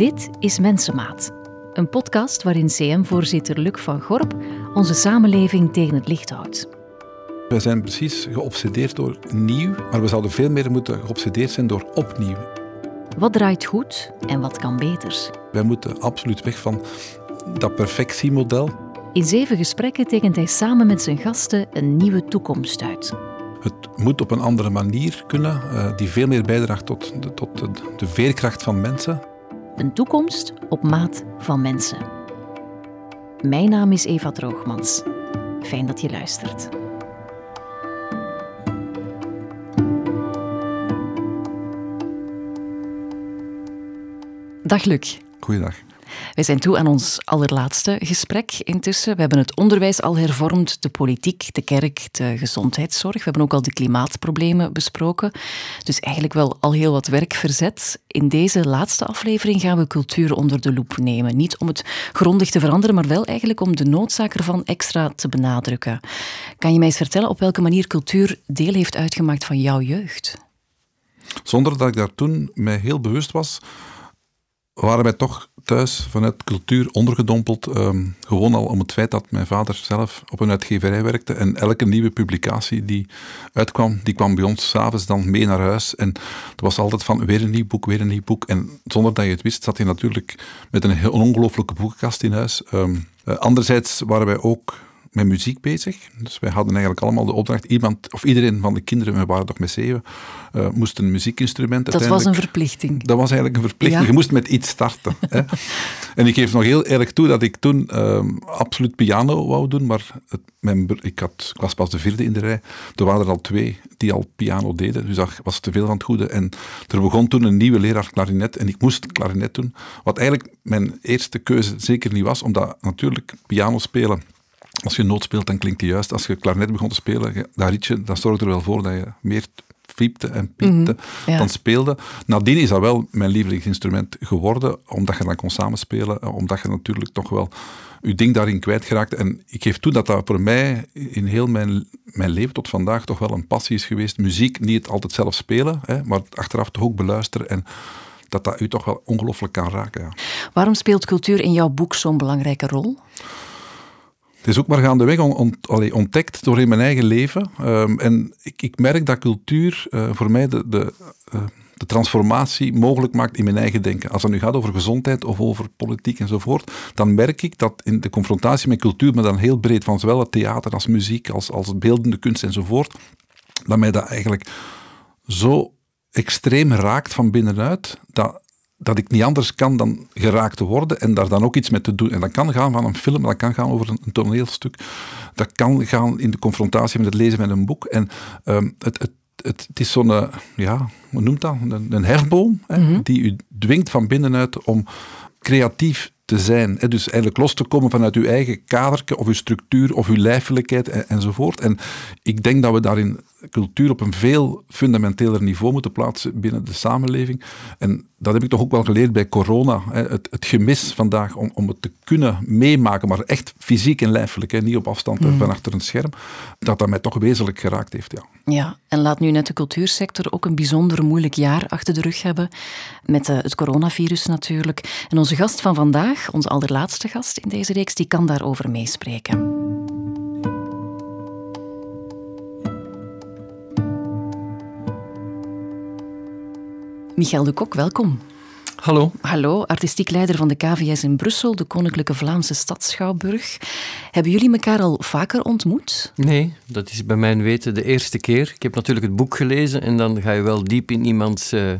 Dit is Mensenmaat, een podcast waarin CM-voorzitter Luc van Gorp onze samenleving tegen het licht houdt. We zijn precies geobsedeerd door nieuw, maar we zouden veel meer moeten geobsedeerd zijn door opnieuw. Wat draait goed en wat kan beter? Wij moeten absoluut weg van dat perfectiemodel. In zeven gesprekken tekent hij samen met zijn gasten een nieuwe toekomst uit. Het moet op een andere manier kunnen, eh, die veel meer bijdraagt tot, de, tot de, de veerkracht van mensen. Een toekomst op maat van mensen. Mijn naam is Eva Droogmans. Fijn dat je luistert. Dag Luc. Goeiedag. Wij zijn toe aan ons allerlaatste gesprek intussen. We hebben het onderwijs al hervormd, de politiek, de kerk, de gezondheidszorg. We hebben ook al de klimaatproblemen besproken. Dus eigenlijk wel al heel wat werk verzet. In deze laatste aflevering gaan we cultuur onder de loep nemen. Niet om het grondig te veranderen, maar wel eigenlijk om de noodzaak ervan extra te benadrukken. Kan je mij eens vertellen op welke manier cultuur deel heeft uitgemaakt van jouw jeugd? Zonder dat ik daar toen mij heel bewust was, waren wij toch thuis vanuit cultuur ondergedompeld. Ehm, gewoon al om het feit dat mijn vader zelf op een uitgeverij werkte. En elke nieuwe publicatie die uitkwam, die kwam bij ons s'avonds dan mee naar huis. En het was altijd van weer een nieuw boek, weer een nieuw boek. En zonder dat je het wist, zat hij natuurlijk met een heel ongelooflijke boekenkast in huis. Um, anderzijds waren wij ook met muziek bezig. Dus wij hadden eigenlijk allemaal de opdracht, iemand, of iedereen van de kinderen, we waren toch met zeven, uh, moest een muziekinstrument Dat was een verplichting. Dat was eigenlijk een verplichting. Je moest met iets starten. hè. En ik geef nog heel eerlijk toe dat ik toen uh, absoluut piano wou doen, maar het, mijn, ik, had, ik was pas de vierde in de rij. Er waren er al twee die al piano deden, dus dat was te veel van het goede. En er begon toen een nieuwe leraar klarinet en ik moest klarinet doen. Wat eigenlijk mijn eerste keuze zeker niet was, omdat natuurlijk piano spelen als je noot speelt, dan klinkt die juist. Als je klarinet begon te spelen, dat ritje, dat zorgde er wel voor dat je meer fiepte en piepte ja. dan speelde. Nadien is dat wel mijn lievelingsinstrument geworden, omdat je dan kon samenspelen, omdat je natuurlijk toch wel je ding daarin kwijtgeraakt. En ik geef toe dat dat voor mij in heel mijn, mijn leven tot vandaag toch wel een passie is geweest. Muziek, niet altijd zelf spelen, hè, maar achteraf toch ook beluisteren en dat dat u toch wel ongelooflijk kan raken. Ja. Waarom speelt cultuur in jouw boek zo'n belangrijke rol? Het is ook maar gaandeweg on, allee, ontdekt door in mijn eigen leven. Um, en ik, ik, merk dat cultuur uh, voor mij de, de, uh, de, transformatie mogelijk maakt in mijn eigen denken. Als het nu gaat over gezondheid of over politiek enzovoort, dan merk ik dat in de confrontatie met cultuur, maar dan heel breed, van zowel het theater als muziek, als, als beeldende kunst enzovoort, dat mij dat eigenlijk zo extreem raakt van binnenuit, dat, dat ik niet anders kan dan geraakt te worden en daar dan ook iets mee te doen. En dat kan gaan van een film, dat kan gaan over een, een toneelstuk, dat kan gaan in de confrontatie met het lezen van een boek. En um, het, het, het, het, is zo'n, ja, hoe noemt dat? Een, een hefboom hè, mm -hmm. die u dwingt van binnenuit om creatief te zijn. Hè? Dus eigenlijk los te komen vanuit uw eigen kaderke of uw structuur of uw lijfelijkheid en, enzovoort. En ik denk dat we daarin cultuur op een veel fundamenteler niveau moeten plaatsen binnen de samenleving. En dat heb ik toch ook wel geleerd bij corona. Hè? Het, het, gemis vandaag om, om het te kunnen meemaken, maar echt fysiek en lijfelijk, hè? niet op afstand mm. van achter een scherm, dat dat mij toch wezenlijk geraakt heeft. Ja. ja, en laat nu net de cultuursector ook een bijzonder moeilijk jaar achter de rug hebben, met uh, het coronavirus natuurlijk. En onze gast van vandaag, onze allerlaatste gast in deze reeks, die kan daarover meespreken. Michael de Kok, welkom. Hallo. Hallo, artistiek leider van de KVS in Brussel, de Koninklijke Vlaamse Stadschouwburg. Hebben jullie elkaar al vaker ontmoet? Nee, dat is bij mijn weten de eerste keer. Ik heb natuurlijk het boek gelezen en dan ga je wel diep in iemands uh,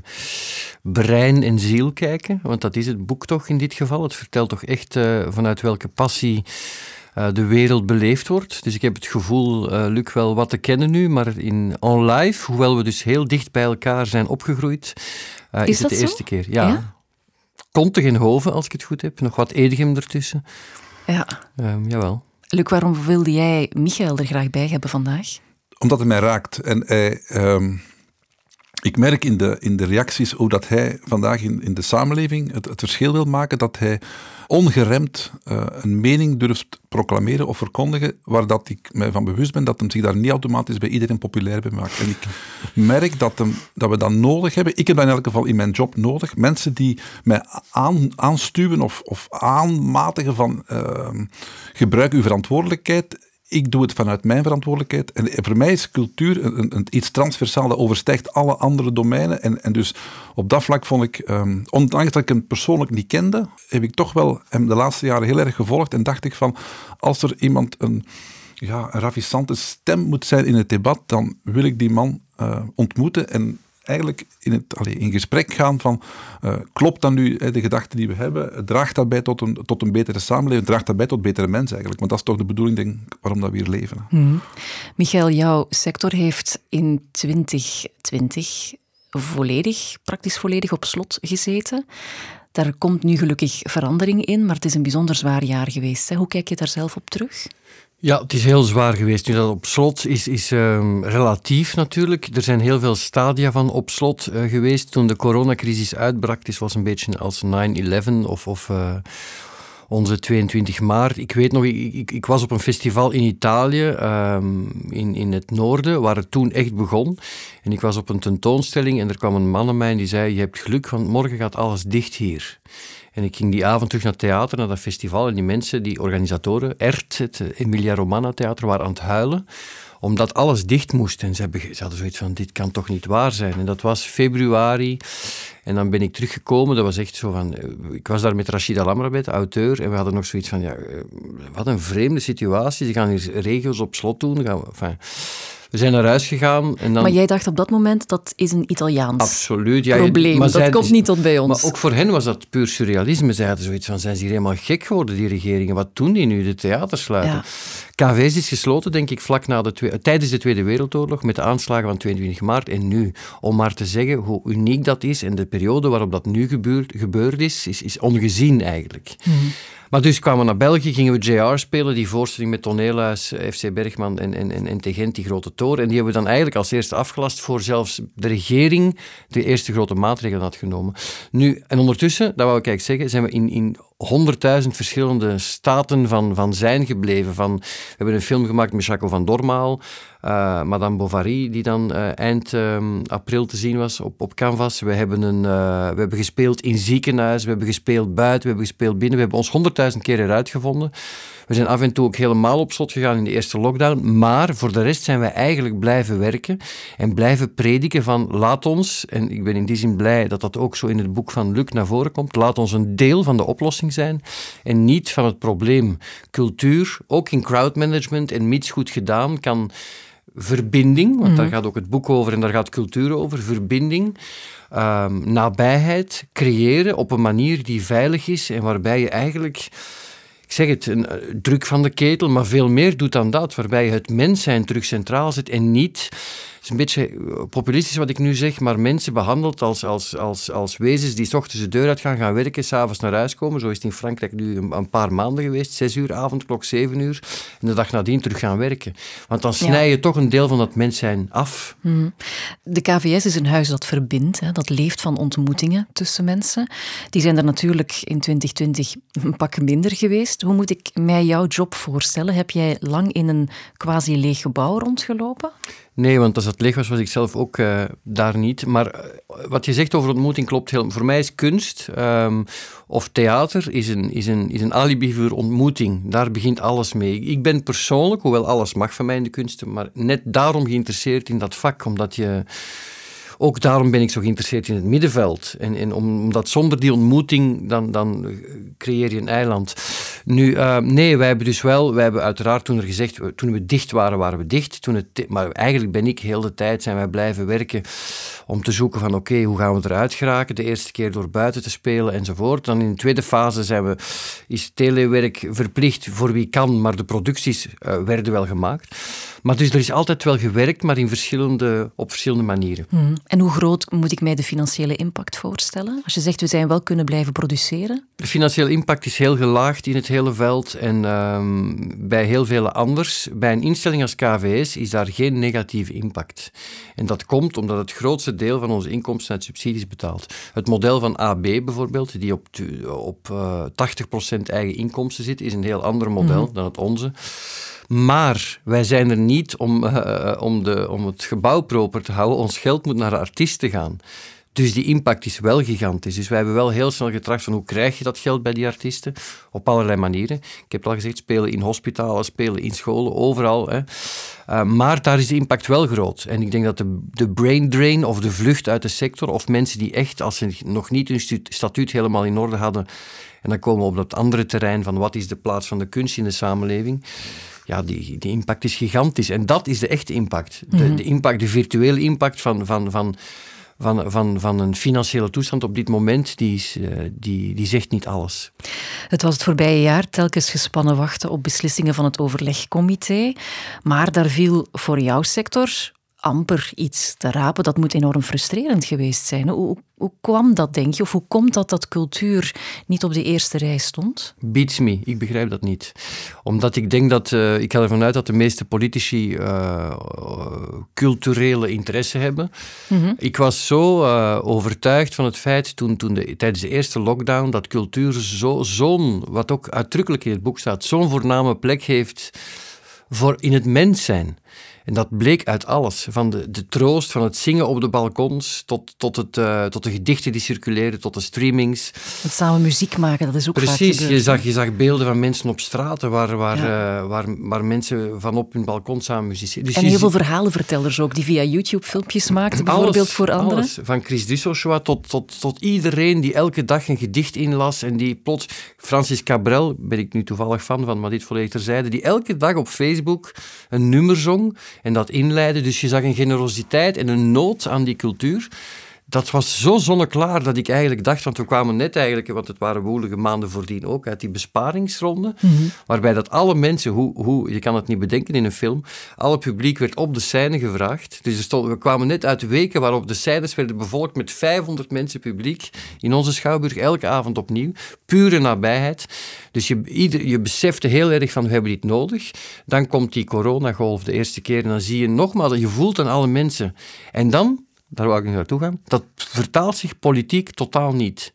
brein en ziel kijken. Want dat is het boek toch in dit geval. Het vertelt toch echt uh, vanuit welke passie de wereld beleefd wordt. Dus ik heb het gevoel, uh, Luc, wel wat te kennen nu, maar in on live, hoewel we dus heel dicht bij elkaar zijn opgegroeid, uh, is, is, het de zo? eerste keer. Ja. ja? Kontig in Hoven, als ik het goed heb. Nog wat Edegem ertussen. Ja. Um, jawel. Luc, waarom wilde jij Michael er graag bij hebben vandaag? Omdat het mij raakt. En hij, um, ik merk in de, in de reacties hoe dat hij vandaag in, in de samenleving het, het verschil wil maken, dat hij ongeremd uh, een mening durft proclameren of verkondigen, waar dat ik mij van bewust ben dat hem zich daar niet automatisch bij iedereen populair bij maakt. En ik merk dat, hem, dat we dat nodig hebben. Ik heb dat in elk geval in mijn job nodig. Mensen die mij aan, aanstuwen of, of aanmatigen van uh, gebruik uw verantwoordelijkheid ik doe het vanuit mijn verantwoordelijkheid. En voor mij is cultuur een, een, iets transversaal dat overstijgt alle andere domeinen. En, en dus op dat vlak vond ik, um, ondanks dat ik hem persoonlijk niet kende, heb ik toch wel hem de laatste jaren heel erg gevolgd. En dacht ik van, als er iemand een, ja, een ravissante stem moet zijn in het debat, dan wil ik die man uh, ontmoeten en eigenlijk in, het, in gesprek gaan van, uh, klopt dan nu de gedachten die we hebben? Draagt dat bij tot een, tot een betere samenleving? Draagt dat bij tot betere mensen eigenlijk? Want dat is toch de bedoeling, denk waarom dat we hier leven. Hmm. Michael, jouw sector heeft in 2020 volledig, praktisch volledig op slot gezeten. Daar komt nu gelukkig verandering in, maar het is een bijzonder zwaar jaar geweest. Hè? Hoe kijk je daar zelf op terug? Ja, het is heel zwaar geweest. Nu dat op slot is, is um, relatief natuurlijk. Er zijn heel veel stadia van op slot uh, geweest. Toen de coronacrisis uitbrak, het was een beetje als 9-11 of, of uh, onze 22 maart. Ik weet nog, ik, ik, was op een festival in Italië, um, in, in het noorden, waar het toen echt begon. En ik was op een tentoonstelling en er kwam een man aan mij en die zei, je hebt geluk, want morgen gaat alles dicht hier. En ik ging die avond terug naar het theater, naar dat festival. En die mensen, die organisatoren, ERT, het Emilia Romana Theater, waren aan het huilen omdat alles dicht moest. En ze, hebben, ze hadden zoiets van, dit kan toch niet waar zijn. En dat was februari. En dan ben ik teruggekomen. Dat was echt zo van... Eh, ik was daar met Rashida Lamrabet, auteur. En we hadden nog zoiets van, ja, eh, wat een vreemde situatie. Ze gaan hier regels op slot doen. Gaan, we zijn naar huis gegaan. En dan... Maar jij dacht op dat moment, dat is een Italiaans Absoluut, ja, probleem. Maar dat komt niet tot bij ons. Maar ook voor hen was dat puur surrealisme. Ze hadden zoiets van, zijn ze hier helemaal gek geworden, die regeringen? Wat doen die nu, de theaters sluiten? Ja. KV's is gesloten, denk ik, vlak na de tijdens de Tweede Wereldoorlog, met de aanslagen van 22 maart en nu. Om maar te zeggen hoe uniek dat is en de periode waarop dat nu gebeurd, gebeurd is, is, is ongezien eigenlijk. Mm maar dus kwamen we naar België, gingen we JR spelen, die voorstelling met Toneelhuis, FC Bergman en, en, en, en Tegent, die grote toren. En die hebben we dan eigenlijk als eerste afgelast voor zelfs de regering de eerste grote maatregelen had genomen. Nu, en ondertussen, dat wou ik eigenlijk zeggen, zijn we in, in honderdduizend verschillende staten van, van zijn gebleven. Van, we hebben een film gemaakt met Jaco van Dormaal, uh, Madame Bovary, die dan uh, eind um, april te zien was op, op Canvas. We hebben, een, uh, we hebben gespeeld in ziekenhuis, we hebben gespeeld buiten, we hebben gespeeld binnen. We hebben ons honderdduizend keer eruit gevonden. We zijn af en toe ook helemaal op slot gegaan in de eerste lockdown. Maar voor de rest zijn we eigenlijk blijven werken en blijven prediken van laat ons, en ik ben in die zin blij dat dat ook zo in het boek van Luc naar voren komt, laat ons een deel van de oplossing zijn en niet van het probleem. Cultuur, ook in crowdmanagement en mits goed gedaan, kan verbinding, want daar mhm. gaat ook het boek over en daar gaat cultuur over, verbinding, um, nabijheid creëren op een manier die veilig is en waarbij je eigenlijk ik zeg het, een eh, druk van de ketel, maar veel meer doet dan dat, waarbij het mens zijn terug centraal zet en niet is een beetje eh, populistisch wat ik nu zeg, maar mensen behandeld als, als, als, als wezens die s ochtends de deur uit gaan, gaan werken, s'avonds naar huis komen. Zo is het in Frankrijk nu een, een, paar maanden geweest. Zes uur, avondklok, zeven uur. En de dag nadien terug gaan werken. Want dan snij je toch een deel van dat mens zijn af. Mhm. De KVS is een huis dat verbindt, hè, dat leeft van ontmoetingen tussen mensen. Die zijn er natuurlijk in 2020 een pak minder geweest. Hoe moet ik mij jouw job voorstellen? Heb jij lang in een quasi leeg gebouw rondgelopen? Nee, want als het leeg was, was ik zelf ook uh, daar niet. Maar uh, wat je zegt over ontmoeting klopt heel. Voor mij is kunst um, of theater is een, is, een, is een alibi voor ontmoeting. Daar begint alles mee. Ik ben persoonlijk, hoewel alles mag van mij in de kunsten, maar net daarom geïnteresseerd in dat vak, omdat je ook daarom ben ik zo geïnteresseerd in het middenveld. En, omdat zonder die ontmoeting, dan, dan creëer je een eiland. Nu, uh, nee, wij hebben dus wel, wij hebben uiteraard toen er gezegd, toen we dicht waren, waren we dicht. Toen het, maar eigenlijk ben ik heel de tijd, zijn wij blijven werken om te zoeken van oké, hoe gaan we eruit geraken? De eerste keer door buiten te spelen enzovoort. Dan in de tweede fase zijn we, is telewerk verplicht voor wie kan, maar de producties werden wel gemaakt. Maar dus er is altijd wel gewerkt, maar in verschillende, op verschillende manieren. Hmm. En hoe groot moet ik mij de financiële impact voorstellen? Als je zegt, we zijn wel kunnen blijven produceren. De financiële impact is heel gelaagd in het hele veld en um, bij heel veel anders. Bij een instelling als KVS is daar geen negatieve impact. En dat komt omdat het grootste deel van onze inkomsten uit subsidies betaalt. Het model van AB bijvoorbeeld, die op, op uh, eh, 80% eigen inkomsten zit, is een heel ander model mhm. dan het onze. Maar wij zijn er niet om, uh, om, de, om het gebouw proper te houden. Ons geld moet naar de artiesten gaan. Dus die impact is wel gigantisch. Dus wij hebben wel heel snel getracht van hoe krijg je dat geld bij die artiesten? Op allerlei manieren. Ik heb al gezegd, spelen in hospitalen, spelen in scholen, overal. Hè. Uh, maar daar is de impact wel groot. En ik denk dat de, de brain drain of de vlucht uit de sector, of mensen die echt, als ze nog niet hun statuut helemaal in orde hadden, en dan komen we op dat andere terrein van wat is de plaats van de kunst in de samenleving, ja, die, die impact is gigantisch. En dat is de echte impact. De, mhm. de impact, de virtuele impact van, van, van van, van, van een financiële toestand op dit moment, die, is, eh, die, die zegt niet alles. Het was het voorbije jaar telkens gespannen wachten op beslissingen van het overlegcomité. Maar daar viel voor jouw sector amper iets te rapen. Dat moet enorm frustrerend geweest zijn. Hoe, hoe kwam dat, denk je? Of hoe komt dat dat cultuur niet op de eerste rij stond? Beats me, ik begrijp dat niet. Omdat ik denk dat, uh, ik ga ervan uit dat de meeste politici uh, culturele interesse hebben. Mhm. Ik was zo uh, overtuigd van het feit toen, toen de, tijdens de eerste lockdown dat cultuur zo'n, zo wat ook uitdrukkelijk in het boek staat, zo'n voorname plek heeft voor in het mens zijn. En dat bleek uit alles. Van de, de troost van het zingen op de balkons, tot, tot, het, uh, tot de gedichten die circuleren, tot de streamings. Het samen muziek maken, dat is ook Precies, je zag, je zag beelden van mensen op straten waar, waar, uh, waar, waar mensen van op hun balkon samen musiceren. Dus en heel veel verhalenvertellers ook, die via YouTube filmpjes maakten, bijvoorbeeld alles, voor anderen. Alles. Van Chris Dussochoa tot, tot, tot iedereen die elke dag een gedicht inlas en die plots... Francis Cabrel, ben ik nu toevallig fan van, maar dit volledig terzijde, die elke dag op Facebook een nummer zong en dat inleiden. Dus je zag een generositeit en een nood aan die cultuur dat was zo zonneklaar dat ik eigenlijk dacht, want we kwamen net eigenlijk, want het waren woelige maanden voordien ook, uit die besparingsronde, mhm. waarbij dat alle mensen, hoe, hoe, je kan het niet bedenken in een film, alle publiek werd op de scène gevraagd. Dus er stond, we kwamen net uit weken waarop de scènes werden bevolkt met 500 mensen publiek in onze Schouwburg, elke avond opnieuw. Pure nabijheid. Dus je, ieder, je besefte heel erg van, we hebben dit nodig. Dan komt die coronagolf de eerste keer en dan zie je nogmaals, je voelt aan alle mensen. En dan daar wou ik nu naartoe gaan, dat vertaalt zich politiek totaal niet.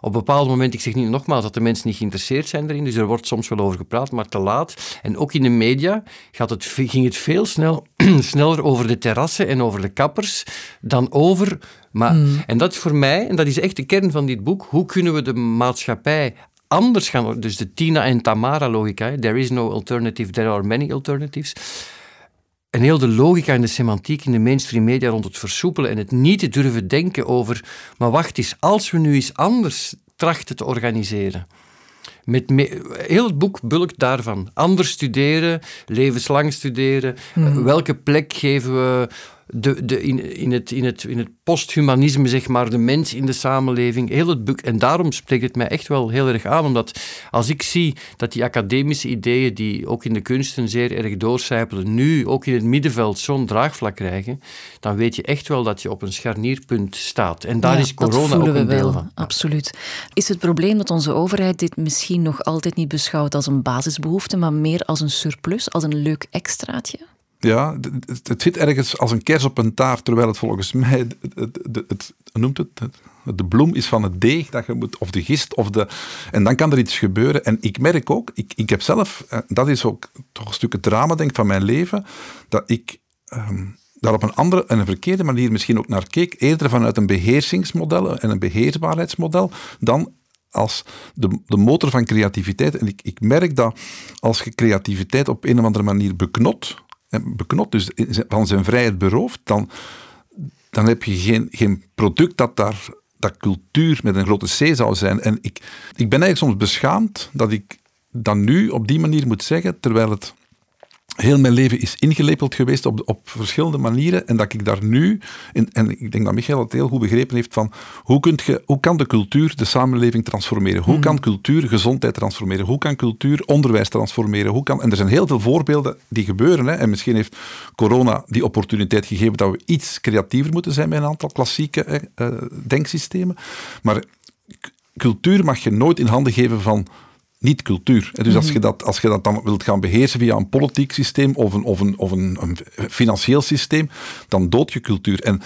Op een bepaald moment, ik zeg niet nogmaals dat de mensen niet geïnteresseerd zijn erin, dus er wordt soms wel over gepraat, maar te laat. En ook in de media gaat het, ging het veel snel, sneller over de terrassen en over de kappers dan over... Maar, hmm. En dat is voor mij, en dat is echt de kern van dit boek, hoe kunnen we de maatschappij anders gaan... Dus de Tina en Tamara logica, there is no alternative, there are many alternatives en heel de logica en de semantiek in de mainstream media rond het versoepelen en het niet te durven denken over, maar wacht eens, als we nu eens anders trachten te organiseren. Met heel het boek bulkt daarvan. Anders studeren, levenslang studeren. Hmm. Welke plek geven we de, de, in, in, het, in, het, in het posthumanisme, zeg maar, de mens in de samenleving, heel het boek. En daarom spreekt het mij echt wel heel erg aan, omdat als ik zie dat die academische ideeën, die ook in de kunsten zeer erg doorcijpelen, nu ook in het middenveld zo'n draagvlak krijgen, dan weet je echt wel dat je op een scharnierpunt staat. En daar is corona ook een deel van. Absoluut. Is het probleem dat onze overheid dit misschien nog altijd niet beschouwt als een basisbehoefte, maar meer als een surplus, als een leuk extraatje? Ja, het, zit ergens als een kers op een taart, terwijl het volgens mij, het, het, noemt het, de bloem is van het deeg, dat je moet, of de gist, of de, en dan kan er iets gebeuren. En ik merk ook, ik, ik heb zelf, eh, dat is ook toch een stuk het drama denk van mijn leven, dat ik ehm, daar op een andere en een verkeerde manier misschien ook naar keek, eerder vanuit een beheersingsmodel en een beheersbaarheidsmodel, dan als de, de motor van creativiteit. En ik, ik merk dat als je creativiteit op een of andere manier beknot, beknot, dus van zijn vrijheid beroofd, dan, dan heb je geen, geen product dat daar dat cultuur met een grote C zou zijn. En ik, ik ben eigenlijk soms beschaamd dat ik dat nu op die manier moet zeggen, terwijl het heel mijn leven is ingelepeld geweest op, op verschillende manieren en dat ik daar nu, in, en ik denk dat Michael het heel goed begrepen heeft, van hoe, kunt je, hoe kan de cultuur de samenleving transformeren? Hoe hmm. kan cultuur gezondheid transformeren? Hoe kan cultuur onderwijs transformeren? Hoe kan, en er zijn heel veel voorbeelden die gebeuren. Hè, en misschien heeft corona die opportuniteit gegeven dat we iets creatiever moeten zijn met een aantal klassieke uh, denksystemen. Maar cultuur mag je nooit in handen geven van niet cultuur. Dus als, mhm. je dat, als je dat dan wilt gaan beheersen via een politiek systeem of een, of een, of een, een financieel systeem, dan dood je cultuur. En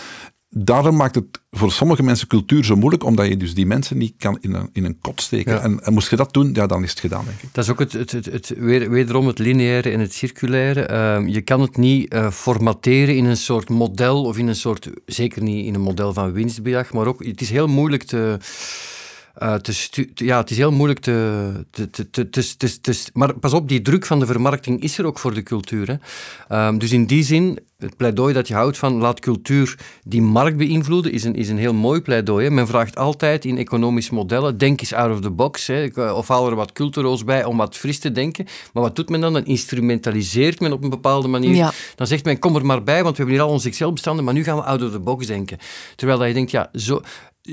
daarom maakt het voor sommige mensen cultuur zo moeilijk, omdat je dus die mensen niet kan in een, in een kot steken. En, en, moest je dat doen, ja, dan is het gedaan, denk ik. Dat is ook het, het, het, het wederom het lineaire en het circulaire. Ehm, je kan het niet uh, formateren in een soort model, of in een soort, zeker niet in een model van winstbejag, maar ook, het is heel moeilijk te uh, te ja, het is heel moeilijk te, te, te, te, te, Maar pas op, die druk van de vermarkting is er ook voor de cultuur. Hè. Um, dus in die zin, het pleidooi dat je houdt van laat cultuur die markt beïnvloeden, is een, is een heel mooi pleidooi. Hè. Men vraagt altijd in economische modellen, denk eens out of the box. Hè. Of haal er wat culturoos bij om wat fris te denken. Maar wat doet men dan? Dan instrumentaliseert men op een bepaalde manier. Ja. Dan zegt men, kom er maar bij, want we hebben hier al onze Excel-bestanden, maar nu gaan we out of the box denken. Terwijl dat je denkt, ja, zo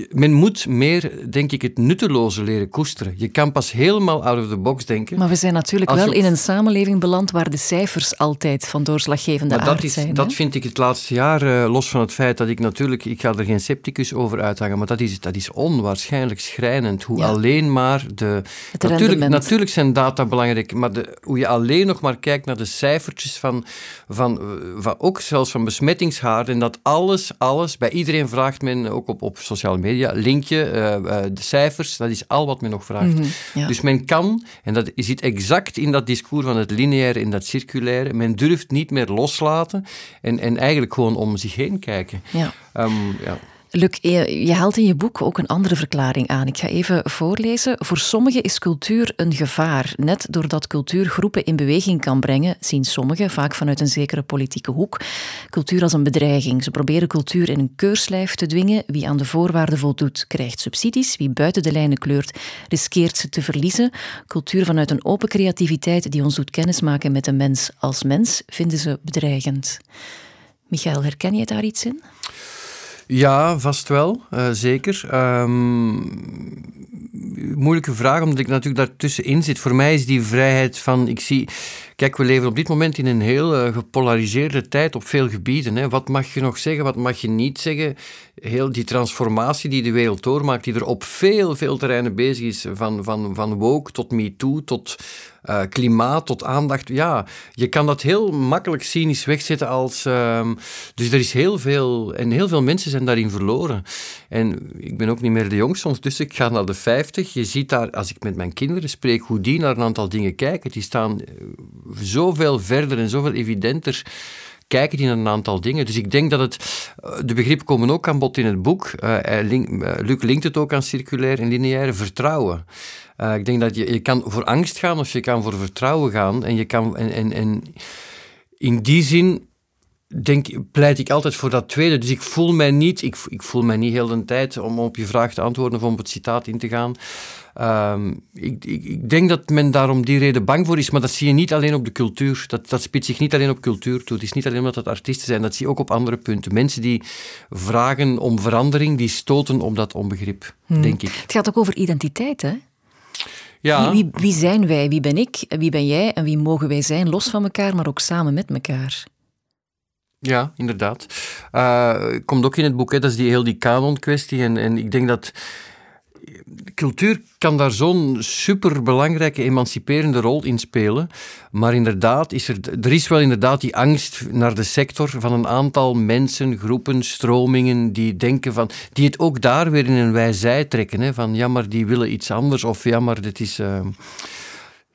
men moet meer, denk ik, het nutteloze leren koesteren. Je kan pas helemaal out of the box denken. Maar we zijn natuurlijk wel in een samenleving beland waar de cijfers altijd van doorslaggevende maar aard dat is, zijn. Dat vind ik het laatste jaar, uh, los van het feit dat ik natuurlijk, ik ga er geen scepticus over uithangen, maar dat is, dat is onwaarschijnlijk schrijnend. Hoe alleen maar de... natuurlijk, natuurlijk zijn data belangrijk, maar de, hoe je alleen nog maar kijkt naar de cijfertjes van, van, van ook zelfs van besmettingshaarden en dat alles, alles, bij iedereen vraagt men, ook op, op sociale media, linkje, uh, uh, de cijfers, dat is al wat men nog vraagt. Mhm, dus men kan, en dat zit exact in dat discours van het lineaire en dat circulaire, men durft niet meer loslaten en, en eigenlijk gewoon om zich heen kijken. Ja. Um, ja. Luc, je haalt in je boek ook een andere verklaring aan. Ik ga even voorlezen. Voor sommigen is cultuur een gevaar. Net doordat cultuur groepen in beweging kan brengen, zien sommigen, vaak vanuit een zekere politieke hoek, cultuur als een bedreiging. Ze proberen cultuur in een keurslijf te dwingen. Wie aan de voorwaarden voldoet, krijgt subsidies. Wie buiten de lijnen kleurt, riskeert ze te verliezen. Cultuur vanuit een open creativiteit die ons doet kennismaken met de mens als mens, vinden ze bedreigend. Michael, herken je daar iets in? Ja, vast wel, uh, zeker. Um, moeilijke vraag, omdat ik natuurlijk daartussenin zit. Voor mij is die vrijheid van, ik zie, kijk, we leven op dit moment in een heel uh, gepolariseerde tijd op veel gebieden. Hè. Wat mag je nog zeggen, wat mag je niet zeggen? Heel die transformatie die de wereld doormaakt, die er op veel, veel terreinen bezig is, van, van, van woke tot MeToo, tot uh, klimaat tot aandacht. Ja, je kan dat heel makkelijk cynisch wegzetten als. Uh, dus er is heel veel. En heel veel mensen zijn daarin verloren. En ik ben ook niet meer de jongste, dus ik ga naar de 50. Je ziet daar, als ik met mijn kinderen spreek, hoe die naar een aantal dingen kijken. Die staan eh, zoveel verder en zoveel evidenter kijken die naar een aantal dingen. Dus ik denk dat het... Eh, de begrippen komen ook aan bod in het boek. Uh, link, Luc linkt het ook aan circulair en lineaire vertrouwen. Ik denk dat je, je kan voor angst gaan of je kan voor vertrouwen gaan. En, je kan, en, en in die zin denk, pleit ik altijd voor dat tweede. Dus ik voel mij niet, ik, ik voel mij niet heel de tijd, om op je vraag te antwoorden of om op het citaat in te gaan. Um, ik, ik, ik, denk dat men daar om die reden bang voor is, maar dat zie je niet alleen op de cultuur. Dat, dat spitst zich niet alleen op cultuur toe. Het is niet alleen omdat het artiesten zijn, dat zie je ook op andere punten. Mensen die vragen om verandering, die stoten op dat onbegrip, hmm. denk ik. Het gaat ook over identiteit, hè? Ja. Wie, wie, wie, zijn wij? Wie ben ik? Wie ben jij? En wie mogen wij zijn? Los van elkaar, maar ook samen met elkaar. Ja, inderdaad. Uh, komt ook in het boek, dat is die, heel die kanon-kwestie. En, en ik denk dat cultuur kan daar zo'n superbelangrijke emanciperende rol in spelen. Maar inderdaad, is er, er is wel inderdaad die angst naar de sector van een aantal mensen, groepen, stromingen die denken van, die het ook daar weer in een wijzij trekken. Van ja, maar die willen iets anders of ja, maar dit is... Uh,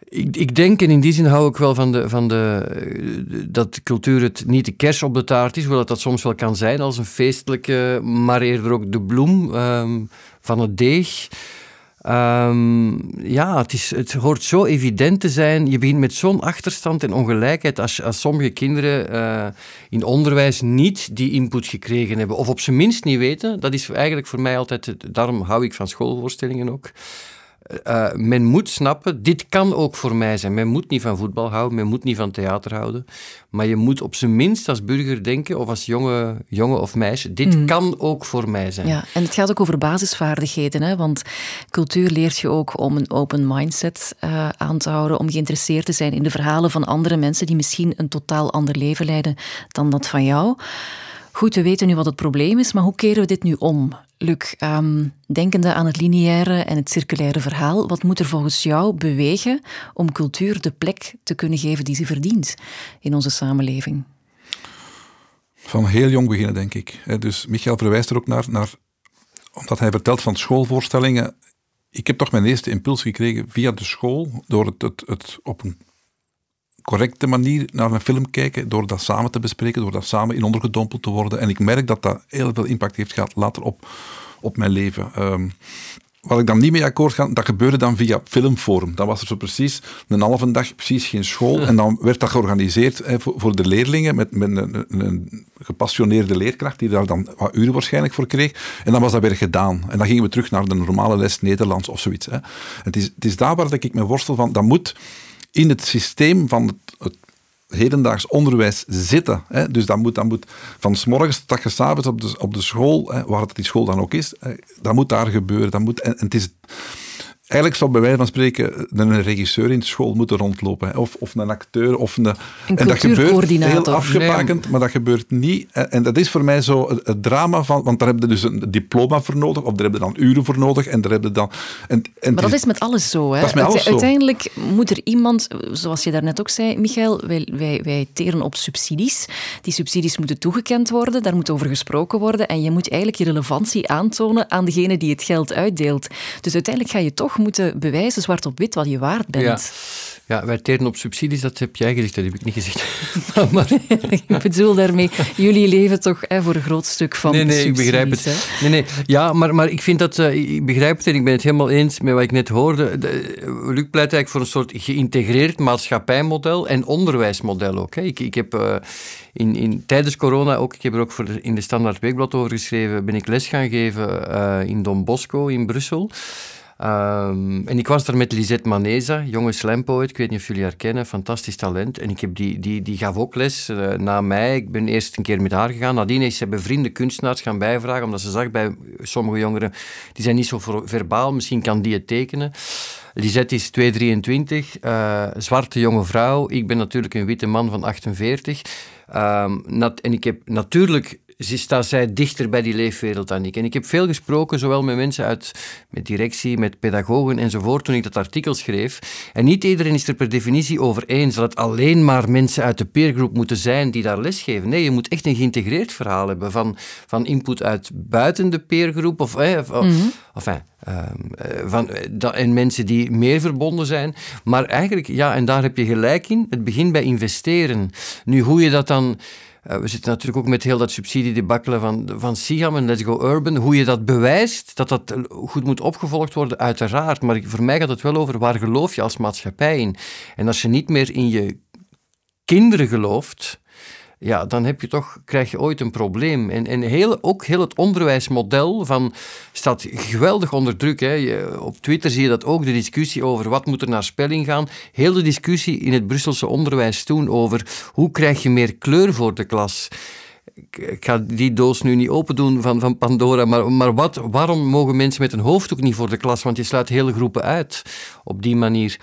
ik, ik, denk, en in die zin hou ik wel van, de, van de, dat cultuur het niet de kers op de taart is, hoewel dat, dat soms wel kan zijn als een feestelijke, maar eerder ook de bloem um, van het deeg. Um, ja, het, is, het hoort zo evident te zijn. Je begint met zo'n achterstand en ongelijkheid als, als sommige kinderen uh, in onderwijs niet die input gekregen hebben. Of op zijn minst niet weten. Dat is eigenlijk voor mij altijd, daarom hou ik van schoolvoorstellingen ook. Uh, men moet snappen, dit kan ook voor mij zijn. Men moet niet van voetbal houden, men moet niet van theater houden. Maar je moet op zijn minst als burger denken, of als jonge, jongen of meisje, dit mm. kan ook voor mij zijn. Ja, en het gaat ook over basisvaardigheden, hè? want cultuur leert je ook om een open mindset uh, aan te houden, om geïnteresseerd te zijn in de verhalen van andere mensen die misschien een totaal ander leven leiden dan dat van jou. Goed, we weten nu wat het probleem is, maar hoe keren we dit nu om? Luc, um, denkende aan het lineaire en het circulaire verhaal, wat moet er volgens jou bewegen om cultuur de plek te kunnen geven die ze verdient in onze samenleving? Van heel jong beginnen, denk ik. Dus Michael verwijst er ook naar, naar omdat hij vertelt van schoolvoorstellingen. Ik heb toch mijn eerste impuls gekregen via de school, door het, het, het op een correcte manier naar een film kijken, door dat samen te bespreken, door dat samen in ondergedompeld te worden. En ik merk dat dat heel veel impact heeft gehad later op, op mijn leven. Um, Waar ik dan niet mee akkoord ga, dat gebeurde dan via Filmforum. Dan was er zo precies een halve dag precies geen school. En dan werd dat georganiseerd hè, voor, voor, de leerlingen met, met een, een, gepassioneerde leerkracht die daar dan wat uren waarschijnlijk voor kreeg. En dan was dat weer gedaan. En dan gingen we terug naar de normale les Nederlands of zoiets. Hè. Het, is, het is daar waar ik me worstel van. Dat moet in het systeem van het, hedendaags onderwijs zitten. Hè. Dus dat moet, dat moet van s morgens tot je s'avonds op de, op de school, hè, waar het die school dan ook is, dat moet daar gebeuren. Dat moet, en het is Eigenlijk zou bij wijze van spreken een regisseur in school moeten rondlopen. Of, of een acteur. Of een, een en dat gebeurt heel afgebakend, maar dat gebeurt niet. En, dat is voor mij zo het, drama van... Want daar heb je dus een diploma voor nodig. Of daar heb je dan uren voor nodig. En daar heb je dan... En, en maar dat is, met alles zo. Hè? Dat is met alles Uiteindelijk moet er iemand, zoals je daarnet ook zei, Michael, wij, wij, wij teren op subsidies. Die subsidies moeten toegekend worden. Daar moet over gesproken worden. En je moet eigenlijk je relevantie aantonen aan degene die het geld uitdeelt. Dus uiteindelijk ga je toch moeten bewijzen, zwart op wit, wat je waard bent. Ja. Ja, wij teren op subsidies, dat heb jij gezegd, dat heb ik niet gezegd. maar, ik bedoel daarmee, jullie leven toch hè, voor een groot stuk van Nee, nee, ik begrijp het. Nee, nee, ja, maar, maar ik vind dat, uh, ik begrijp het en ik ben het helemaal eens met wat ik net hoorde. De, Luc pleit eigenlijk voor een soort geïntegreerd maatschappijmodel en onderwijsmodel ook. Hè. Ik, ik heb uh, in, in, tijdens corona ook, ik heb er ook voor in de Standaard Weekblad over geschreven, ben ik les gaan geven uh, in Don Bosco in Brussel. Um, en ik was daar met Lisette Maneza, jonge slampoet. Ik weet niet of jullie haar kennen, fantastisch talent. En ik heb die, die, die gaf ook les uh, na mij. Ik ben eerst een keer met haar gegaan. Nadien is ze bevriende kunstenaars gaan bijvragen, omdat ze zag bij sommige jongeren, die zijn niet zo verbaal, misschien kan die het tekenen. Lisette is 223, uh, eh, zwarte jonge vrouw. Ik ben natuurlijk een witte man van 48. Um, nat, en ik heb natuurlijk staat zij dichter bij die leefwereld dan ik. En ik heb veel gesproken, zowel met mensen uit met directie, met pedagogen enzovoort, toen ik dat artikel schreef. En niet iedereen is er per definitie over eens dat het alleen maar mensen uit de peergroep moeten zijn die daar lesgeven. Nee, je moet echt een geïntegreerd verhaal hebben van, van input uit buiten de peergroep of, eh, of, mm -hmm. enfin, ehm, eh, van, uh, en mensen die meer verbonden zijn. Maar eigenlijk, ja, en daar heb je gelijk in, het begint bij investeren. Nu, hoe je dat dan uh, we zitten natuurlijk ook met heel dat subsidiedebakkelen van, van SIGAM en Let's Go Urban. Hoe je dat bewijst, dat dat goed moet opgevolgd worden, uiteraard. Maar voor mij gaat het wel over waar geloof je als maatschappij in. En als je niet meer in je kinderen gelooft, ja, dan heb je toch, krijg je ooit een probleem. En, en heel, ook heel het onderwijsmodel van, staat geweldig onder druk. Hè. Je, op Twitter zie je dat ook, de discussie over wat moet er naar spelling gaan. Heel de discussie in het Brusselse onderwijs toen over hoe krijg je meer kleur voor de klas ik ga die doos nu niet open doen van, van Pandora, maar, maar wat, waarom mogen mensen met een hoofddoek niet voor de klas? Want je sluit hele groepen uit op die manier.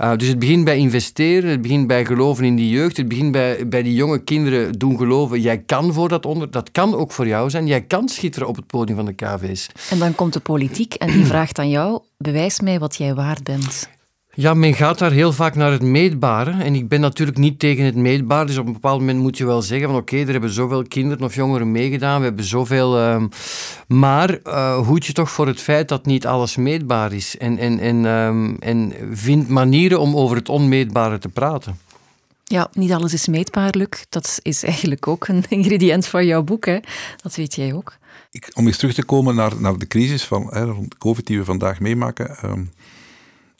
Uh, dus het begint bij investeren, het begint bij geloven in die jeugd, het begint bij, bij die jonge kinderen doen geloven, jij kan voor dat onder, dat kan ook voor jou zijn, jij kan schitteren op het podium van de KV's. En dan komt de politiek en die vraagt aan jou, bewijs mij wat jij waard bent. Ja, men gaat daar heel vaak naar het meetbare. En ik ben natuurlijk niet tegen het meetbare. Dus op een bepaald moment moet je wel zeggen van oké, er hebben zoveel kinderen of jongeren meegedaan. We hebben zoveel... Uh, maar uh, hoed je toch voor het feit dat niet alles meetbaar is. En, en, en, uh, en vind manieren om over het onmeetbare te praten. Ja, niet alles is meetbaar, Luc. Dat is eigenlijk ook een ingrediënt van jouw boek. Hè? Dat weet jij ook. Ik, om eens terug te komen naar, naar de crisis van hè, rond COVID die we vandaag meemaken... Ehm,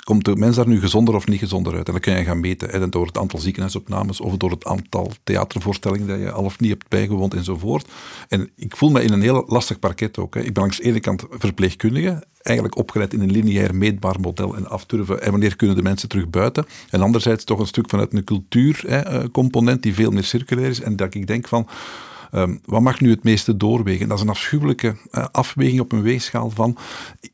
komt de mens daar nu gezonder of niet gezonder uit? En dan kun je gaan meten door het aantal ziekenhuisopnames of door het aantal theatervoorstellingen dat je al of niet hebt bijgewoond enzovoort. En ik voel me in een heel lastig parket ook. Hè. Ik ben langs de ene kant verpleegkundige, eigenlijk opgeleid in een lineair meetbaar model en afturven. En wanneer kunnen de mensen terug buiten? En anderzijds toch een stuk vanuit een cultuurcomponent die veel meer circulair is. En dat ik denk van... Um, wat mag nu het meeste doorwegen? Dat is een afschuwelijke uh, afweging op een weegschaal van.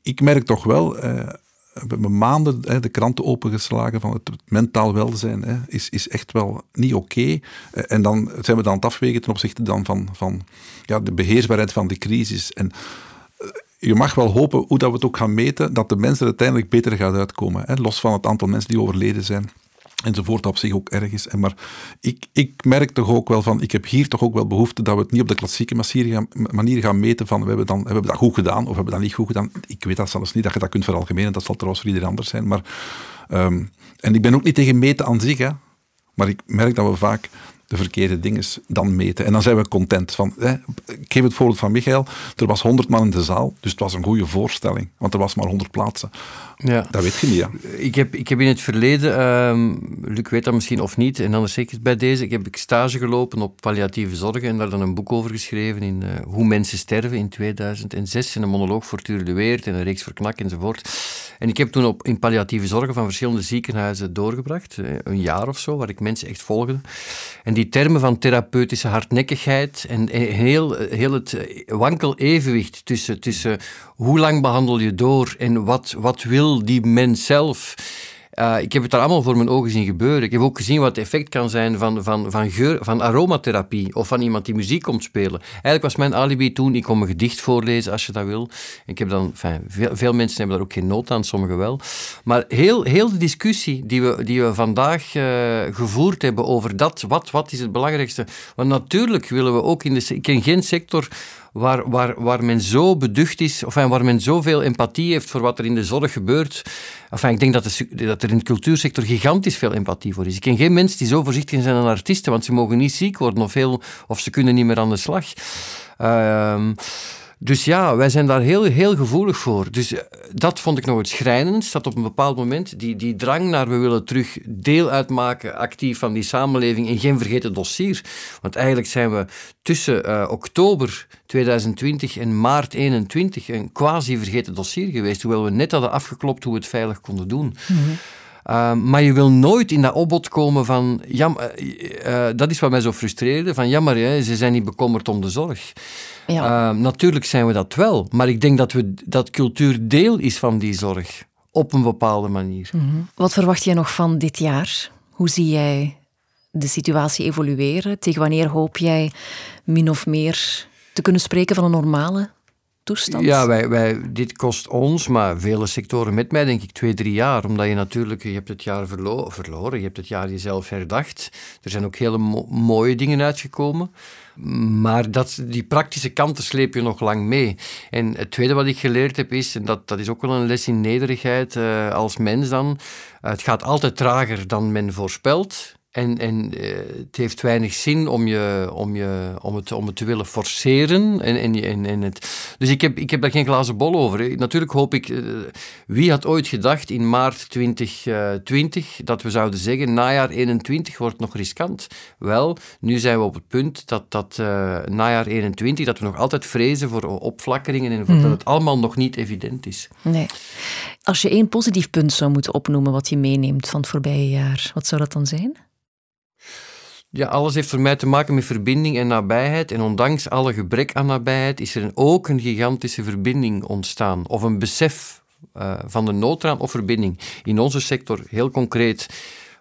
Ik merk toch wel, uh, hebben maanden hè, de kranten opengeslagen van het, mentaal welzijn hè, is, is echt wel niet oké. Eh, en dan zijn we dan aan het afwegen ten opzichte dan van, van ja, de beheersbaarheid van de crisis. En eh, je mag wel hopen, hoe dat we het ook gaan meten, dat de mensen er uiteindelijk beter gaat uitkomen. Hè, los van het aantal mensen die overleden zijn. Enzovoort, op zich ook erg is. En maar ik, ik merk toch ook wel van, ik heb hier toch ook wel behoefte dat we het niet op de klassieke manier gaan, meten van, we hebben, dan, we hebben dat goed gedaan of we hebben dat niet goed gedaan. Ik weet dat zelfs niet, dat je dat kunt veralgemenen, dat zal trouwens voor iedereen anders zijn. Maar, um, en ik ben ook niet tegen meten aan zich, hè. maar ik merk dat we vaak de verkeerde dingen dan meten. En dan zijn we content. Van, hè, ik geef het voorbeeld van Michael. Er was 100 man in de zaal, dus het was een goede voorstelling. Want er was maar 100 plaatsen. Ja. Dat weet je niet, ja. Ik heb, ik heb in het verleden, um, Luc weet dat misschien of niet, en anders zeker bij deze, ik heb stage gelopen op palliatieve zorg en daar dan een boek over geschreven in uh, Hoe mensen sterven in 2006, en een monoloog voor Tuur de Weert en een reeks voor Knak enzovoort. En ik heb toen op, in palliatieve zorgen van verschillende ziekenhuizen doorgebracht, eh, een jaar of zo, waar ik mensen echt volgde. En die termen van therapeutische hardnekkigheid en heel, heel het wankel evenwicht tussen, tussen hoe lang behandel je door en wat, wat wil die mens zelf uh, ik heb het daar allemaal voor mijn ogen zien gebeuren. Ik heb ook gezien wat het effect kan zijn van, van, van, geur, van aromatherapie of van iemand die muziek komt spelen. Eigenlijk was mijn alibi toen, ik kon een gedicht voorlezen als je dat wil. Ik heb dan, veel, veel, mensen hebben daar ook geen nood aan, sommigen wel. Maar heel, heel de discussie die we, die we vandaag uh, gevoerd hebben over dat, wat, wat is het belangrijkste. Want natuurlijk willen we ook in de... Ik geen sector waar, waar, waar men zo beducht is, of waar men zoveel empathie heeft voor wat er in de zorg gebeurt. Ik denk dat, dat er in de cultuursector gigantisch veel empathie voor is. Ik ken geen mensen die zo voorzichtig zijn aan artiesten, want ze mogen niet ziek worden of, heel, of ze kunnen niet meer aan de slag. Uh, dus ja, wij zijn daar heel, heel gevoelig voor. Dus eh, dat vond ik nog het schrijnendst, dat op een bepaald moment die, die drang naar we willen terug deel uitmaken actief van die samenleving en geen vergeten dossier. Want eigenlijk zijn we tussen uh, oktober 2020 en maart 2021 een quasi vergeten dossier geweest, hoewel we net hadden afgeklopt hoe we het veilig konden doen. Mm Ehm, maar je wil nooit in dat opbod komen van, ja, uh, dat is wat mij zo frustreerde, van jammer, hè, ze zijn niet bekommerd om de zorg. Ja. Ehm, natuurlijk zijn we dat wel, maar ik denk dat, we, dat cultuur deel is van die zorg, op een bepaalde manier. Mhm. Wat verwacht jij nog van dit jaar? Hoe zie jij de situatie evolueren? Tegen wanneer hoop jij min of meer te kunnen spreken van een normale Ja, wij, wij, dit kost ons, maar vele sectoren met mij, denk ik, twee, drie jaar. Omdat je natuurlijk, je hebt het jaar verlo verloren, je hebt het jaar jezelf herdacht. Er zijn ook hele mooie dingen uitgekomen. Maar dat, die praktische kanten sleep je nog lang mee. En het tweede wat ik geleerd heb is, en dat, dat is ook wel een les in nederigheid uh, als mens dan, het gaat altijd trager dan men voorspelt. En, en uh, het heeft weinig zin om, je, om, je, om, het, om het te willen forceren. En, en, en, en het, dus ik heb, ik heb daar geen glazen bol over. Natuurlijk hoop ik... Uh, wie had ooit gedacht in maart 2020 dat we zouden zeggen najaar 21 wordt nog riskant? Wel, nu zijn we op het punt dat, dat uh, najaar 21, dat we nog altijd vrezen voor opflakkeringen en voor mm. dat het allemaal nog niet evident is. Nee. Als je één positief punt zou moeten opnoemen wat je meeneemt van het voorbije jaar, wat zou dat dan zijn? Ja, alles heeft voor mij te maken met verbinding en nabijheid. En ondanks alle gebrek aan nabijheid is er ook een gigantische verbinding ontstaan. Of een besef uh, van de nood of verbinding. In onze sector, heel concreet,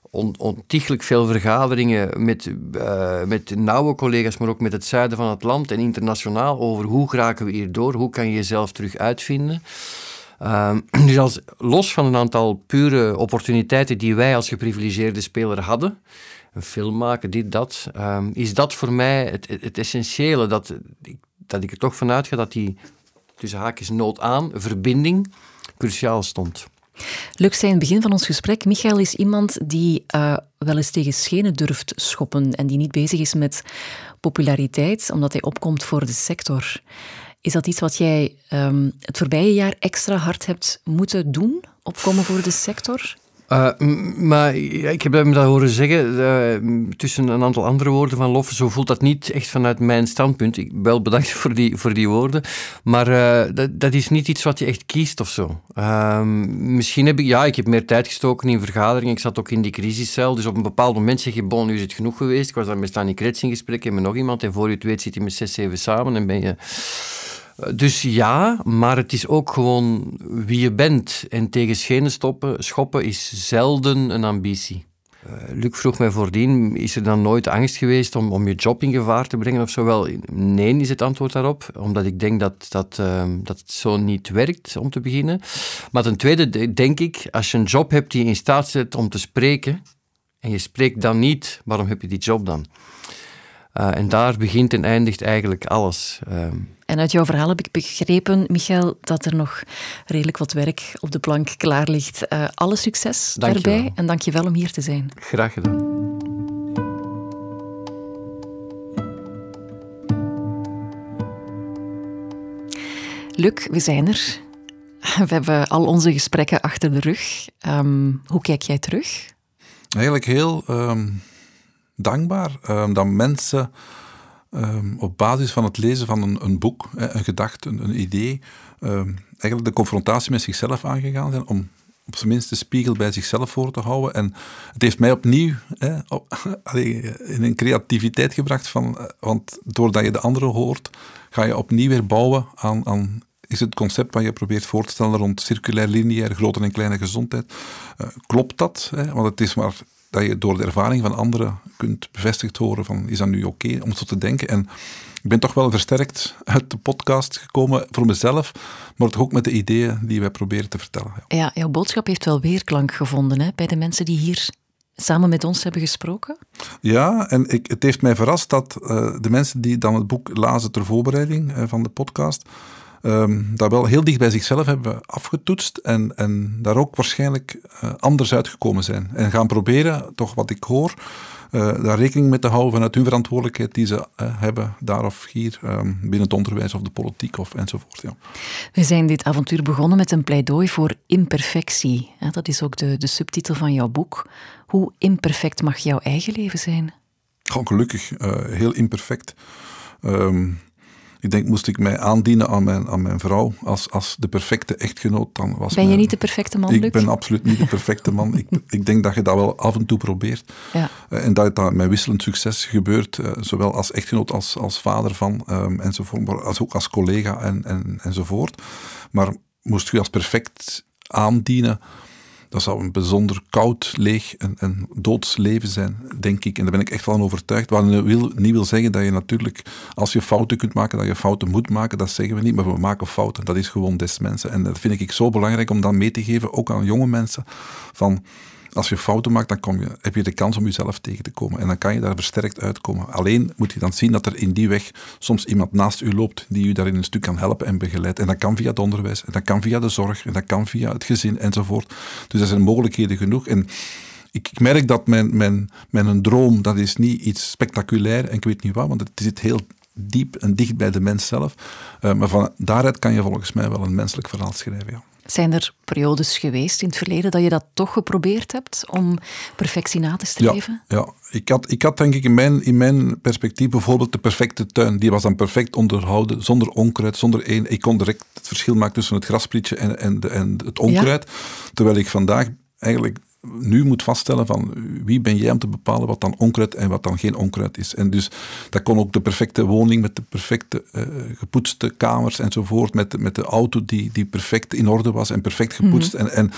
on, ontiegelijk veel vergaderingen met, uh, met nauwe collega's, maar ook met het zuiden van het land en internationaal over hoe geraken we hier door, hoe kan je jezelf terug uitvinden. Uh, dus als, los van een aantal pure opportuniteiten die wij als geprivilegeerde speler hadden, een film maken, dit, dat, ehm, is dat voor mij het, het, essentiële. Dat, dat ik er toch vanuit ga dat die tussen haakjes nood aan, verbinding, cruciaal stond. Lux zei in het begin van ons gesprek, Michael is iemand die uh, wel eens tegen schenen durft schoppen en die niet bezig is met populariteit, omdat hij opkomt voor de sector. Is dat iets wat jij um, het voorbije jaar extra hard hebt moeten doen? Opkomen voor de sector? Uh, maar ik heb hem dat horen zeggen, uh, tussen een aantal andere woorden van lof, zo voelt dat niet echt vanuit mijn standpunt. Ik wel bedankt voor die, voor die woorden, maar uh, dat, is niet iets wat je echt kiest of zo. Ehm, misschien heb ik, ja, ik heb meer tijd gestoken in vergaderingen, ik zat ook in die crisiscel, dus op een bepaald moment zeg je, bon, nu is het genoeg geweest. Ik was dan met Stani Krets in gesprek en met nog iemand, en voor je het weet zit je met zes, zeven samen en ben je dus ja, maar het is ook gewoon wie je bent. En tegen schenen stoppen, schoppen is zelden een ambitie. Uh, Luc vroeg mij voordien, is er dan nooit angst geweest om, om je job in gevaar te brengen of zo? Wel, nee is het antwoord daarop, omdat ik denk dat, dat, uh, dat het zo niet werkt om te beginnen. Maar ten tweede denk ik, als je een job hebt die je in staat zet om te spreken, en je spreekt dan niet, waarom heb je die job dan? Uh, en daar begint en eindigt eigenlijk alles. Ehm. En uit jouw verhaal heb ik begrepen, Michael, dat er nog redelijk wat werk op de plank klaar ligt. Uh, alle succes dank daarbij en dank je wel om hier te zijn. Graag gedaan. Luc, we zijn er. We hebben al onze gesprekken achter de rug. Um, hoe kijk jij terug? Eigenlijk heel um, dankbaar um, dat mensen op basis van het lezen van een, een boek, een gedachte, een, een idee, eigenlijk de confrontatie met zichzelf aangegaan zijn om op zijn minst de spiegel bij zichzelf voor te houden. En het heeft mij opnieuw hè, in een creativiteit gebracht, van, eh, want doordat je de anderen hoort, ga je opnieuw weer bouwen aan, aan is het concept wat je probeert voor te stellen rond circulair, lineair, grote en kleine gezondheid. Uh, klopt dat? Hè? Want het is maar dat je door de ervaring van anderen kunt bevestigd horen van is dat nu oké om zo te denken. En ik ben toch wel versterkt uit de podcast gekomen voor mezelf, maar toch ook met de ideeën die wij proberen te vertellen. Ja, ja jouw boodschap heeft wel weerklank gevonden hè, bij de mensen die hier samen met ons hebben gesproken? Ja, en ik, het heeft mij verrast dat uh, de mensen die dan het boek lazen ter voorbereiding uh, van de podcast, um, dat wel heel dicht bij zichzelf hebben afgetoetst en, en daar ook waarschijnlijk uh, anders uitgekomen zijn. En gaan proberen, toch wat ik hoor, uh, daar rekening mee te houden vanuit hun verantwoordelijkheid die ze uh, hebben, daar of hier, um, binnen het onderwijs of de politiek of enzovoort. Ja. We zijn dit avontuur begonnen met een pleidooi voor imperfectie. Dat is ook de, de subtitel van jouw boek. Hoe imperfect mag jouw eigen leven zijn? Gewoon gelukkig, uh, heel imperfect. Um, ik denk, moest ik mij aandienen aan mijn, aan mijn vrouw als, als de perfecte echtgenoot, dan was Ben je niet de perfecte man, Ik ben absoluut niet de perfecte man. ik, ik denk dat je dat wel af en toe probeert. Ja. Uh, en dat dat met wisselend succes gebeurt, uh, zowel als echtgenoot als, als vader van um, enzovoort, maar als ook als collega en, en, enzovoort. Maar moest je als perfect aandienen dat zou een bijzonder koud, leeg en, en doods leven zijn, denk ik. En daar ben ik echt van overtuigd. Wat wil, niet wil zeggen dat je natuurlijk, als je fouten kunt maken, dat je fouten moet maken. Dat zeggen we niet, maar we maken fouten. Dat is gewoon des mensen. En dat vind ik zo belangrijk om dat mee te geven, ook aan jonge mensen. Van, als je fouten maakt, dan kom je, heb je de kans om jezelf tegen te komen. En dan kan je daar versterkt uitkomen. Alleen moet je dan zien dat er in die weg soms iemand naast u loopt die u daarin een stuk kan helpen en begeleiden. En dat kan via het onderwijs, en dat kan via de zorg, en dat kan via het gezin enzovoort. Dus er zijn mogelijkheden genoeg. En ik, ik, merk dat mijn, mijn, droom, dat is niet iets spectaculair en ik weet niet wat, want het zit heel diep en dicht bij de mens zelf. Uh, maar van daaruit kan je volgens mij wel een menselijk verhaal schrijven. Zijn er periodes geweest in het verleden dat je dat toch geprobeerd hebt om perfectie na te streven? Ja, ja. Ik, had, ik had denk ik in mijn, in mijn perspectief bijvoorbeeld de perfecte tuin. Die was dan perfect onderhouden, zonder onkruid, zonder één. Ik kon direct het verschil maken tussen het grasprietje en, en, de, en het onkruid. Terwijl ik vandaag eigenlijk nu moet vaststellen van wie ben jij om te bepalen wat dan onkruid en wat dan geen onkruid is. En dus dat kon ook de perfecte woning met de perfecte uh, gepoetste kamers enzovoort, met, met de auto die, die perfect in orde was en perfect gepoetst. Mhm. en, en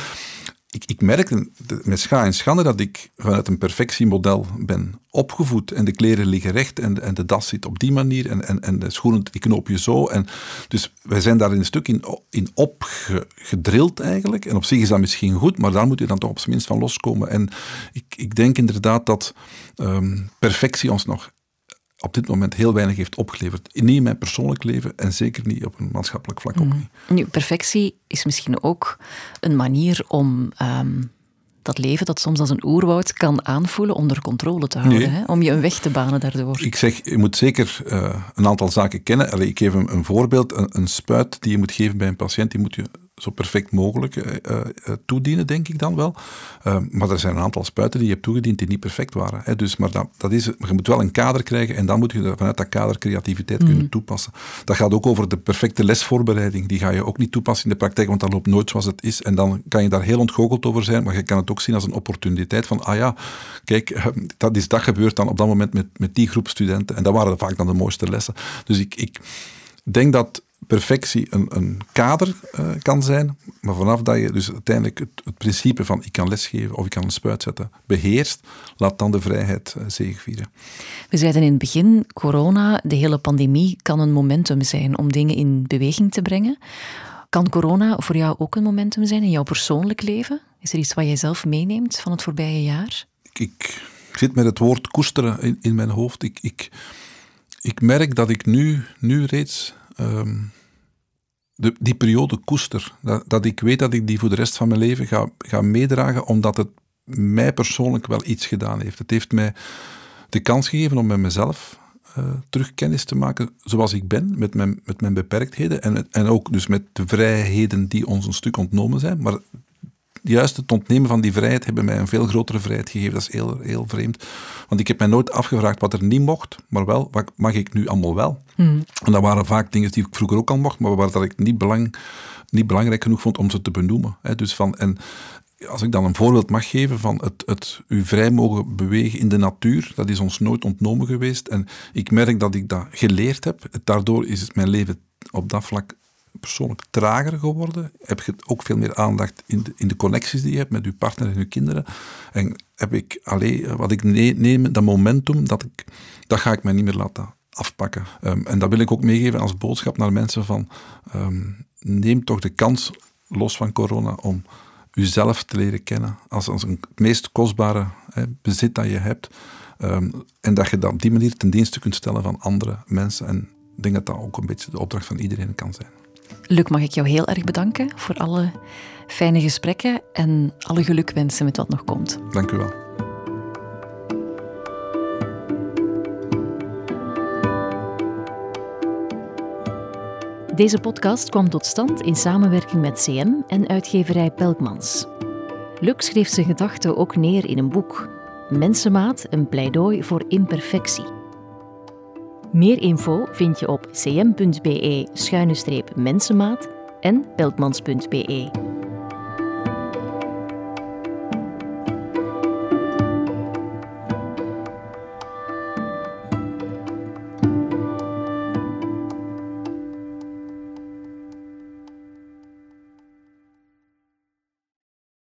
ik, ik merkte met scha en schande dat ik vanuit een perfectiemodel ben opgevoed. En de kleren liggen recht en, en de das zit op die manier en, en, en de schoenen die knoop je zo. En dus wij zijn daar een stuk in, in opgedrild eigenlijk. En op zich is dat misschien goed, maar daar moet je dan toch op zijn minst van loskomen. En ik, ik denk inderdaad dat um, perfectie ons nog op dit moment heel weinig heeft opgeleverd. Niet in mijn persoonlijk leven en zeker niet op een maatschappelijk vlak ook mhm. niet. Nu, perfectie is misschien ook een manier om ehm, dat leven dat soms als een oerwoud kan aanvoelen onder controle te houden. Hè? Om je een weg te banen daardoor. Ik zeg, je moet zeker uh, een aantal zaken kennen. Allee, ik geef een, een voorbeeld. Een, een, spuit die je moet geven bij een patiënt, die moet je zo perfect mogelijk uh, toedienen, denk ik dan wel. maar er zijn een aantal spuiten die je hebt toegediend die niet perfect waren. Hè. Dus, maar dat, dat is, je moet wel een kader krijgen en dan moet je vanuit dat kader creativiteit kunnen mhm. toepassen. Dat gaat ook over de perfecte lesvoorbereiding. Die ga je ook niet toepassen in de praktijk, want dat loopt nooit zoals het is. En dan kan je daar heel ontgoocheld over zijn, maar je kan het ook zien als een opportuniteit van, ah ja, kijk, dat is dat gebeurt dan op dat moment met, met die groep studenten. En dat waren vaak dan de mooiste lessen. Dus ik, ik denk dat perfectie een, een kader uh, kan zijn, maar vanaf dat je dus uiteindelijk het, het, principe van ik kan lesgeven of ik kan een spuit zetten beheerst, laat dan de vrijheid uh, zegevieren. We zeiden in het begin, corona, de hele pandemie, kan een momentum zijn om dingen in beweging te brengen. Kan corona voor jou ook een momentum zijn in jouw persoonlijk leven? Is er iets wat jij zelf meeneemt van het voorbije jaar? ik, zit met het woord koesteren in, in mijn hoofd. Ik, ik, ik merk dat ik nu, nu reeds ehm, de, die periode koester. Dat, dat ik weet dat ik die voor de rest van mijn leven ga, ga meedragen, omdat het mij persoonlijk wel iets gedaan heeft. Het heeft mij de kans gegeven om met mezelf uh, terug kennis te maken zoals ik ben, met mijn, met mijn beperktheden en, en ook dus met de vrijheden die ons een stuk ontnomen zijn. Maar juist het ontnemen van die vrijheid hebben mij een veel grotere vrijheid gegeven. Dat is heel, heel vreemd. Want ik heb mij nooit afgevraagd wat er niet mocht, maar wel, wat mag ik nu allemaal wel? Hmm. En dat waren vaak dingen die ik vroeger ook al mocht, maar waar dat ik niet, belang, niet belangrijk genoeg vond om ze te benoemen. Dus van, en als ik dan een voorbeeld mag geven van het, het u vrij mogen bewegen in de natuur, dat is ons nooit ontnomen geweest. En ik merk dat ik dat geleerd heb. Daardoor is het mijn leven op dat vlak persoonlijk trager geworden. Heb je ook veel meer aandacht in de, in de connecties die je hebt met je partner en je kinderen. En heb ik alleen, wat ik neem, dat momentum, dat, ik, dat ga ik mij niet meer laten afpakken. Ehm, en dat wil ik ook meegeven als boodschap naar mensen van ehm, neem toch de kans, los van corona, om uzelf te leren kennen als, als een, het meest kostbare bezit dat je hebt. Ehm, en dat je dat op die manier ten dienste kunt stellen van andere mensen. En ik denk dat dat ook een beetje de opdracht van iedereen kan zijn. Luc, mag ik jou heel erg bedanken voor alle fijne gesprekken en alle geluk wensen met wat nog komt. Dank u wel. Deze podcast kwam tot stand in samenwerking met CM en uitgeverij Pelkmans. Luc schreef zijn gedachten ook neer in een boek. Mensenmaat, een pleidooi voor imperfectie. Meer info vind je op cm.be-mensenmaat en pelkmans.be.